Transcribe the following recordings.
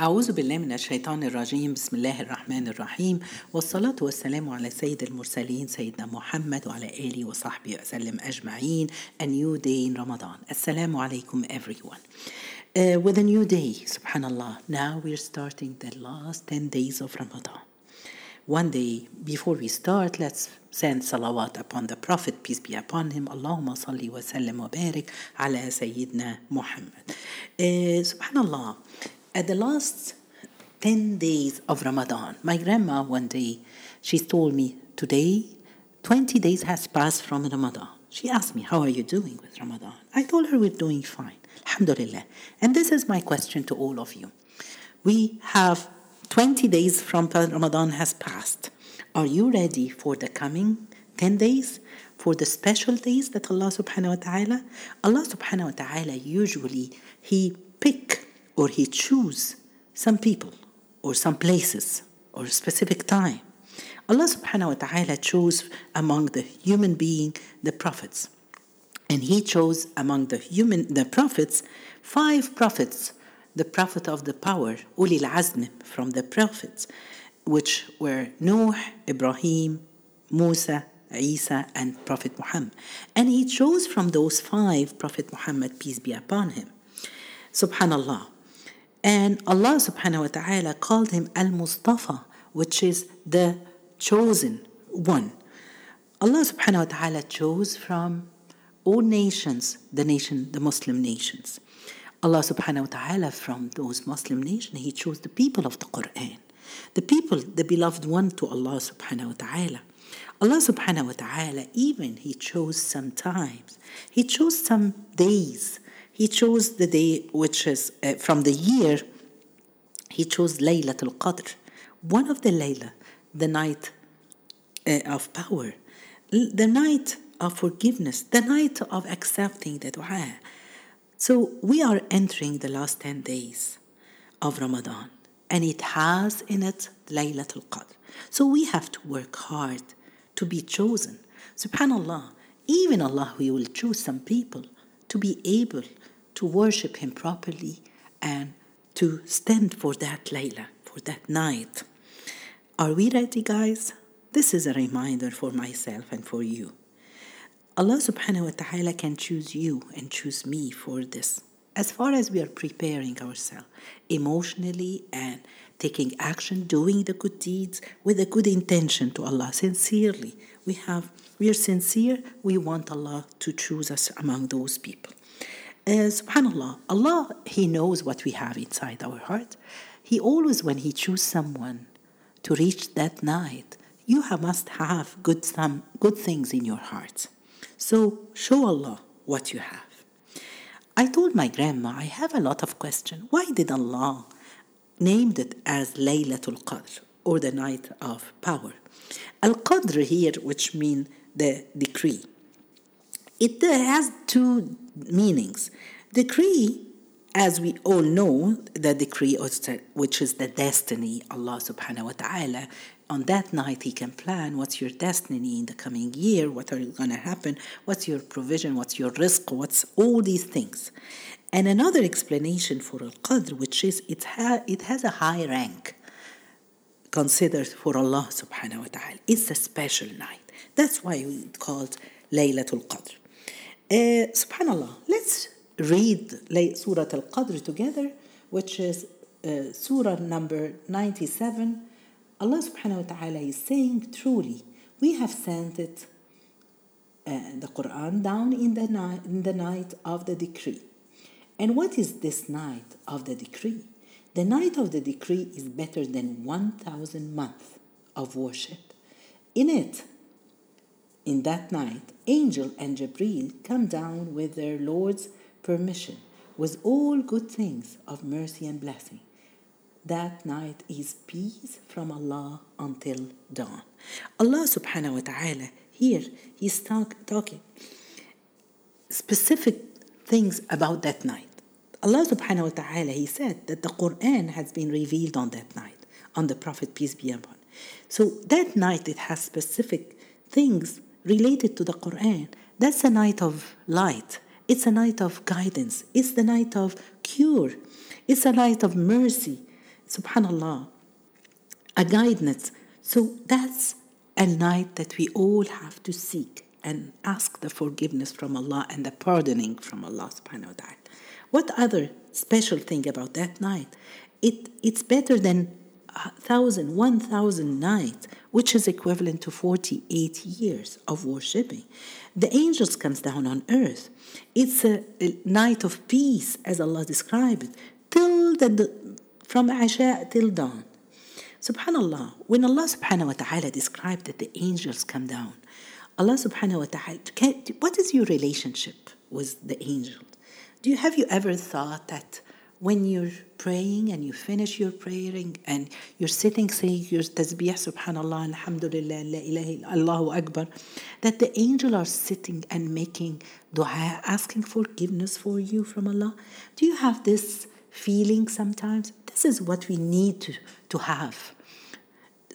أعوذ بالله من الشيطان الرجيم بسم الله الرحمن الرحيم والصلاة والسلام على سيد المرسلين سيدنا محمد وعلى آله وصحبه وسلم أجمعين A new day in Ramadan السلام عليكم everyone uh, With a new day subhanallah now we're starting the last 10 days of Ramadan One day before we start let's send salawat upon the Prophet peace be upon him Allahumma salli wa sallim wa barik ala Sayyidina Muhammad uh, Subhanallah at the last 10 days of Ramadan, my grandma one day, she told me, today, 20 days has passed from Ramadan. She asked me, how are you doing with Ramadan? I told her we're doing fine, alhamdulillah. And this is my question to all of you. We have 20 days from Ramadan has passed. Are you ready for the coming 10 days? For the special days that Allah subhanahu wa ta'ala? Allah subhanahu wa ta'ala usually, He pick or he choose some people or some places or specific time. Allah subhanahu wa ta'ala chose among the human being the prophets. And he chose among the human the prophets five prophets, the prophet of the power, Ulil Azm from the prophets, which were Noah, Ibrahim, Musa, Isa, and Prophet Muhammad. And he chose from those five Prophet Muhammad, peace be upon him. Subhanallah. And Allah subhanahu wa ta'ala called him Al Mustafa, which is the chosen one. Allah subhanahu wa ta'ala chose from all nations, the nation, the Muslim nations. Allah subhanahu wa ta'ala from those Muslim nations, He chose the people of the Quran. The people, the beloved one to Allah subhanahu wa ta'ala. Allah subhanahu wa ta'ala even He chose some times. He chose some days he chose the day which is uh, from the year, he chose Laylatul Qadr, one of the Layla, the night uh, of power, the night of forgiveness, the night of accepting the dua. So we are entering the last 10 days of Ramadan, and it has in it Laylatul Qadr. So we have to work hard to be chosen. Subhanallah, even Allah, will choose some people to be able to worship Him properly and to stand for that Layla, for that night. Are we ready, guys? This is a reminder for myself and for you. Allah subhanahu wa ta'ala can choose you and choose me for this. As far as we are preparing ourselves emotionally and taking action, doing the good deeds with a good intention to Allah, sincerely, we have we are sincere, we want Allah to choose us among those people. Uh, subhanallah, Allah, He knows what we have inside our heart. He always, when He chooses someone to reach that night, you have, must have good, some good things in your heart. So show Allah what you have. I told my grandma I have a lot of questions. Why did Allah named it as Laylatul Qadr or the night of power? Al Qadr here, which means the decree. It has two meanings. Decree, as we all know, the decree, which is the destiny, Allah subhanahu wa ta'ala, on that night he can plan what's your destiny in the coming year, what are going to happen, what's your provision, what's your risk, what's all these things. And another explanation for Al-Qadr, which is it, ha- it has a high rank considered for Allah subhanahu wa ta'ala. It's a special night. That's why it's called Laylatul Qadr. Uh, subhanallah, let's read Surah Al Qadr together, which is uh, Surah number 97. Allah subhanahu wa ta'ala is saying, Truly, we have sent it, uh, the Quran, down in the, night, in the night of the decree. And what is this night of the decree? The night of the decree is better than 1,000 months of worship. In it, in that night, Angel and Jabril come down with their Lord's permission, with all good things of mercy and blessing. That night is peace from Allah until dawn. Allah subhanahu wa ta'ala here he's talk, talking specific things about that night. Allah subhanahu wa ta'ala he said that the Quran has been revealed on that night, on the Prophet peace be upon. So that night it has specific things related to the Quran. That's a night of light. It's a night of guidance. It's the night of cure. It's a night of mercy. Subhanallah, a guidance. So that's a night that we all have to seek and ask the forgiveness from Allah and the pardoning from Allah subhanahu wa ta'ala. What other special thing about that night? It, it's better than a thousand, one thousand nights, which is equivalent to 48 years of worshipping. The angels comes down on earth. It's a, a night of peace, as Allah described it, till the, from Isha till dawn. Subhanallah, when Allah subhanahu wa ta'ala described that the angels come down, Allah subhanahu wa ta'ala, what is your relationship with the angels? Do you have you ever thought that when you're praying and you finish your praying and you're sitting saying your tasbih, subhanallah, alhamdulillah, la ilaha Allahu Akbar, that the angel are sitting and making dua, asking forgiveness for you from Allah? Do you have this feeling sometimes? This is what we need to, to have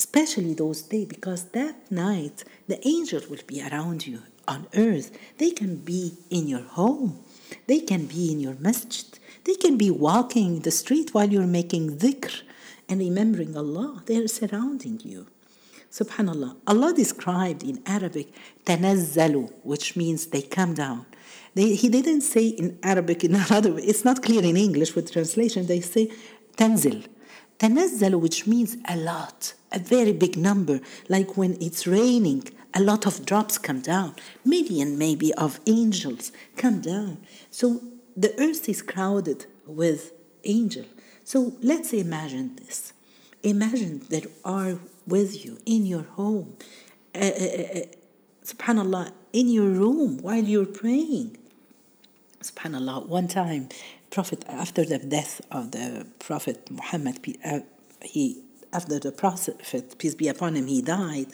especially those days, because that night the angels will be around you on earth. They can be in your home, they can be in your masjid, they can be walking the street while you're making dhikr and remembering Allah. They are surrounding you. Subhanallah. Allah described in Arabic tanazzalu, which means they come down. They, he didn't say in Arabic in another way. It's not clear in English with translation. They say tanzil. Tanazzalu, which means a lot a very big number, like when it's raining, a lot of drops come down, million maybe of angels come down. So the earth is crowded with angels. So let's imagine this. Imagine that are with you in your home, uh, subhanallah, in your room while you're praying. Subhanallah, one time, Prophet, after the death of the Prophet Muhammad, uh, he after the Prophet, peace be upon him, he died,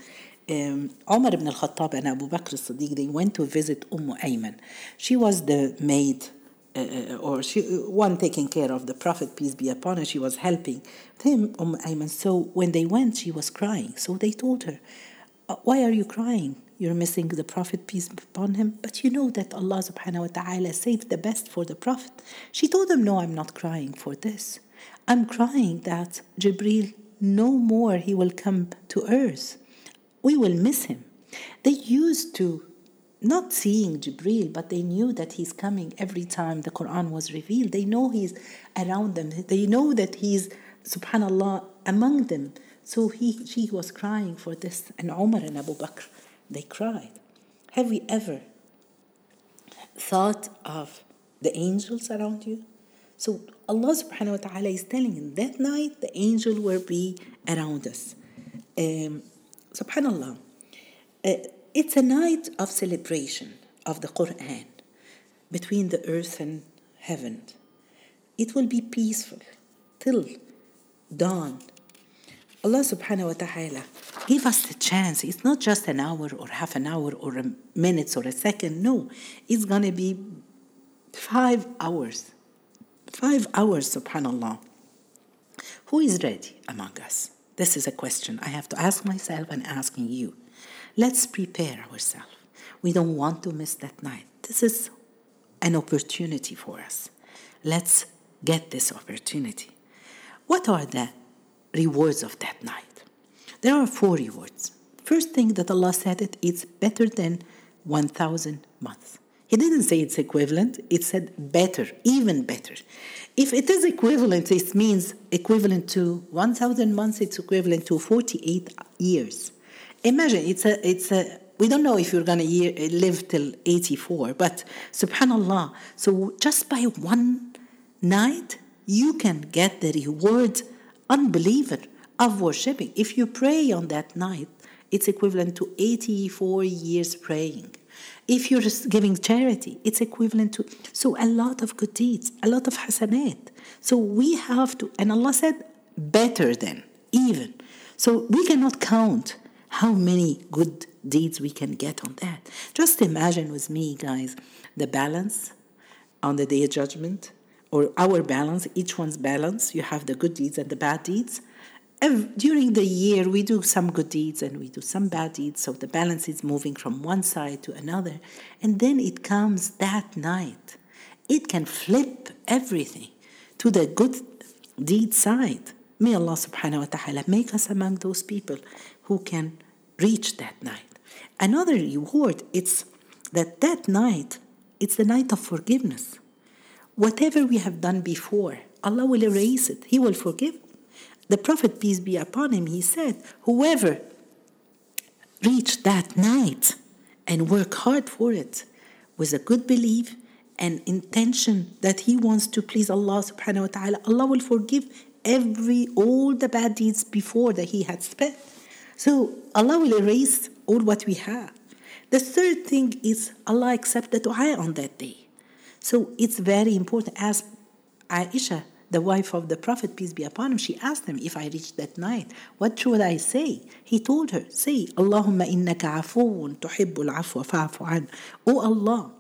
Omar ibn al-Khattab and Abu Bakr as-Siddiq, they went to visit Umm Ayman. She was the maid, uh, uh, or she, one taking care of the Prophet, peace be upon her. She was helping him, Umm Ayman. So when they went, she was crying. So they told her, uh, why are you crying? You're missing the Prophet, peace be upon him. But you know that Allah subhanahu wa ta'ala saved the best for the Prophet. She told them, No, I'm not crying for this. I'm crying that Jibril no more he will come to earth. We will miss him. They used to not seeing Jibril, but they knew that he's coming every time the Quran was revealed. They know he's around them. They know that he's, subhanAllah, among them. So he, she was crying for this. And Umar and Abu Bakr, they cried. Have we ever thought of the angels around you? So Allah subhanahu wa ta'ala is telling in that night the angel will be around us. Um, subhanallah. Uh, it's a night of celebration of the Quran between the earth and heaven. It will be peaceful till dawn. Allah subhanahu wa ta'ala give us the chance. It's not just an hour or half an hour or a or a second. No, it's going to be five hours Five hours, subhanAllah. Who is ready among us? This is a question I have to ask myself and asking you. Let's prepare ourselves. We don't want to miss that night. This is an opportunity for us. Let's get this opportunity. What are the rewards of that night? There are four rewards. First thing that Allah said it's better than 1,000 months. He didn't say it's equivalent, it said better, even better. If it is equivalent, it means equivalent to 1,000 months, it's equivalent to 48 years. Imagine, it's a, it's a, we don't know if you're going to live till 84, but subhanAllah, so just by one night, you can get the reward, unbeliever, of worshiping. If you pray on that night, it's equivalent to 84 years praying. If you're just giving charity, it's equivalent to so a lot of good deeds, a lot of hasanat. So we have to, and Allah said, better than, even. So we cannot count how many good deeds we can get on that. Just imagine with me, guys, the balance on the day of judgment, or our balance, each one's balance. You have the good deeds and the bad deeds during the year we do some good deeds and we do some bad deeds so the balance is moving from one side to another and then it comes that night it can flip everything to the good deed side May Allah subhanahu wa ta'ala make us among those people who can reach that night. Another reward, it's that that night, it's the night of forgiveness. Whatever we have done before, Allah will erase it. He will forgive. The Prophet, peace be upon him, he said, whoever reach that night and work hard for it with a good belief and intention that he wants to please Allah subhanahu wa ta'ala, Allah will forgive every all the bad deeds before that he had spent. So Allah will erase all what we have. The third thing is Allah accept the dua on that day. So it's very important. As Aisha, the wife of the Prophet, peace be upon him, she asked him, if I reach that night, what should I say? He told her, say, Allahumma innaka afoon tuhibbul afwa fa'afu an. Oh Allah,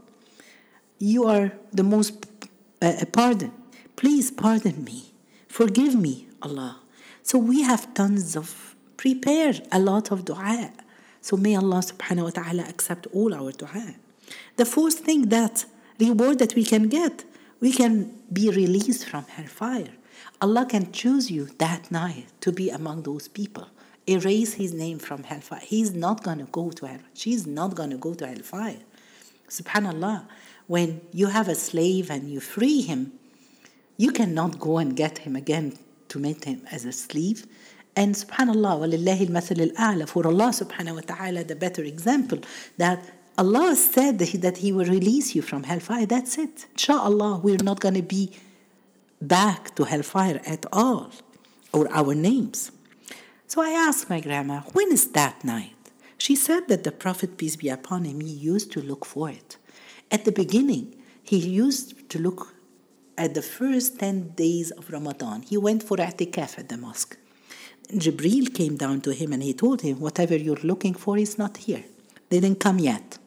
you are the most uh, pardon. Please pardon me. Forgive me, Allah. So we have tons of prepare a lot of dua. So may Allah subhanahu wa ta'ala accept all our dua. The fourth thing that reward that we can get, we can be released from hellfire. Allah can choose you that night to be among those people. Erase his name from hellfire. He's not going to go to hell. She's not going to go to hellfire. Subhanallah. When you have a slave and you free him, you cannot go and get him again to make him as a slave. And subhanAllah, walillahi al-masal al-a'la, for Allah subhanahu wa ta'ala, the better example, that Allah said that he, that he will release you from hellfire. That's it. Inshallah, we're not going to be back to hellfire at all, or our names. So I asked my grandma, when is that night? She said that the Prophet, peace be upon him, he used to look for it. At the beginning, he used to look at the first 10 days of Ramadan. He went for i'tikaf at the mosque. Jibril came down to him and he told him, Whatever you're looking for is not here. They didn't come yet.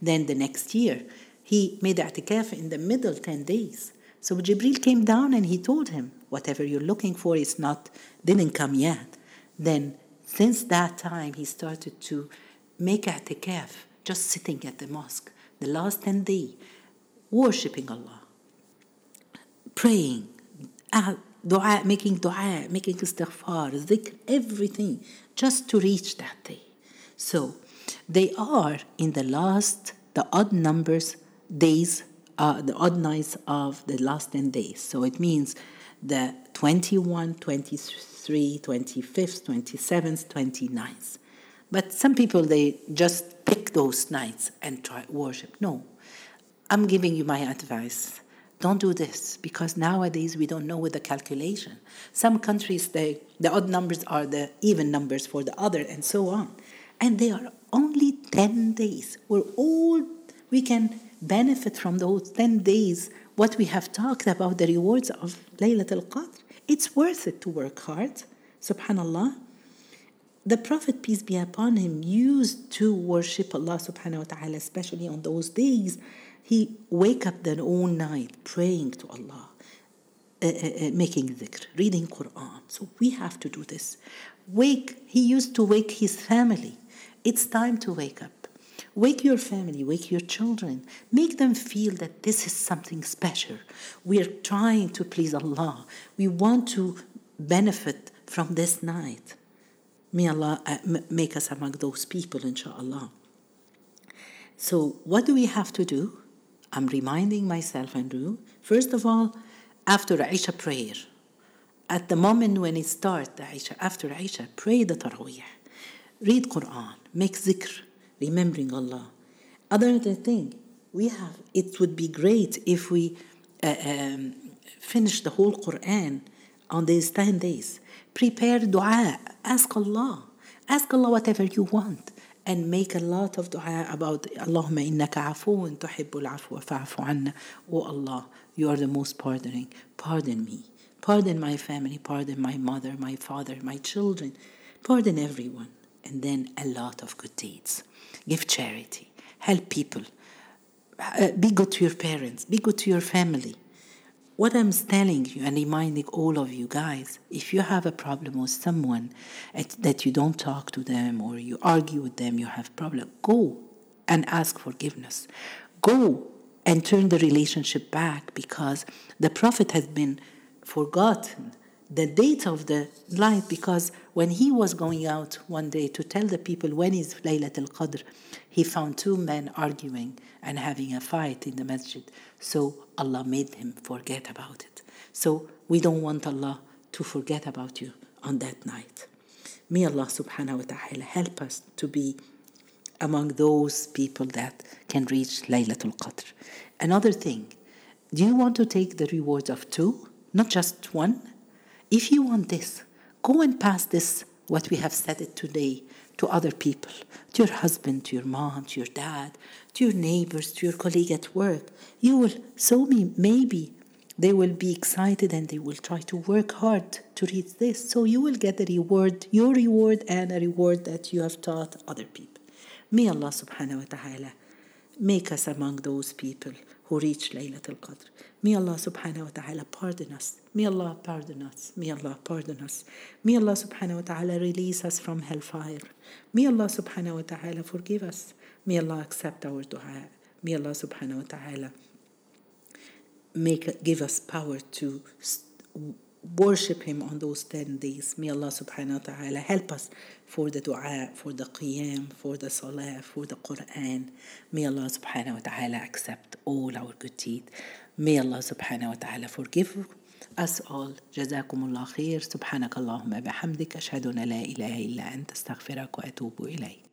Then the next year, he made i'tikaf in the middle 10 days. So Jibril came down and he told him, Whatever you're looking for is not, didn't come yet. Then, since that time, he started to make i'tikaf, just sitting at the mosque, the last 10 days, worshipping Allah, praying, ah, dua, making dua, making istighfar, dhikr, everything, just to reach that day. So they are in the last, the odd numbers, days, uh, the odd nights of the last 10 days. So it means the 21, 23, 25th, 27th, 29th. But some people, they just pick those nights and try worship. No, I'm giving you my advice don't do this because nowadays we don't know with the calculation. Some countries, they, the odd numbers are the even numbers for the other, and so on. And they are only 10 days. We're all, we can benefit from those 10 days, what we have talked about, the rewards of Laylatul Qadr. It's worth it to work hard, subhanAllah. The Prophet, peace be upon him, used to worship Allah subhanahu wa ta'ala, especially on those days he wake up the whole night praying to Allah, uh, uh, uh, making dhikr, reading Quran. So we have to do this. Wake. He used to wake his family. It's time to wake up. Wake your family, wake your children. Make them feel that this is something special. We are trying to please Allah. We want to benefit from this night. May Allah uh, make us among those people, inshallah. So, what do we have to do? I'm reminding myself and you, first of all, after Isha prayer, at the moment when it starts, Isha, after Isha, pray the Taraweeh, read Quran, make zikr, remembering Allah. Other thing, we have, it would be great if we uh, um, finish the whole Quran on these 10 days. Prepare dua, ask Allah, ask Allah whatever you want and make a lot of dua about Allahumma innaka afoon tuhibbul afwa fa'fu anna. Oh Allah, you are the most pardoning. Pardon me. Pardon my family. Pardon my mother, my father, my children. Pardon everyone. And then a lot of good deeds. Give charity. Help people. Uh, be good to your parents. Be good to your family. What I'm telling you and reminding all of you guys, if you have a problem with someone that you don't talk to them or you argue with them, you have problem, go and ask forgiveness. Go and turn the relationship back because the Prophet has been forgotten the date of the night because when he was going out one day to tell the people when is Laylatul Qadr, he found two men arguing and having a fight in the masjid. So Allah made him forget about it. So we don't want Allah to forget about you on that night. May Allah subhanahu wa ta'ala help us to be among those people that can reach Laylatul Qadr. Another thing, do you want to take the rewards of two, not just one? If you want this, go and pass this, what we have said it today, to other people, to your husband, to your mom, to your dad, to your neighbors, to your colleague at work. You will, so me, maybe they will be excited and they will try to work hard to reach this. So you will get a reward, your reward, and a reward that you have taught other people. May Allah subhanahu wa ta'ala make us among those people who reach Laylatul Qadr. May Allah subhanahu wa ta'ala pardon us. May Allah pardon us. May Allah pardon us. May Allah subhanahu wa ta'ala release us from hellfire. May Allah subhanahu wa ta'ala forgive us. May Allah accept our dua. May Allah subhanahu wa ta'ala make give us power to worship him on those 10 days may allah subhanahu wa ta'ala help us for the dua for the qiyam for the salah for the quran may allah subhanahu wa ta'ala accept all our good deeds may allah subhanahu wa ta'ala forgive us all جزاكم الله خير سبحانك اللهم بحمدك أشهد أن لا إله إلا أنت استغفرك وأتوب إليك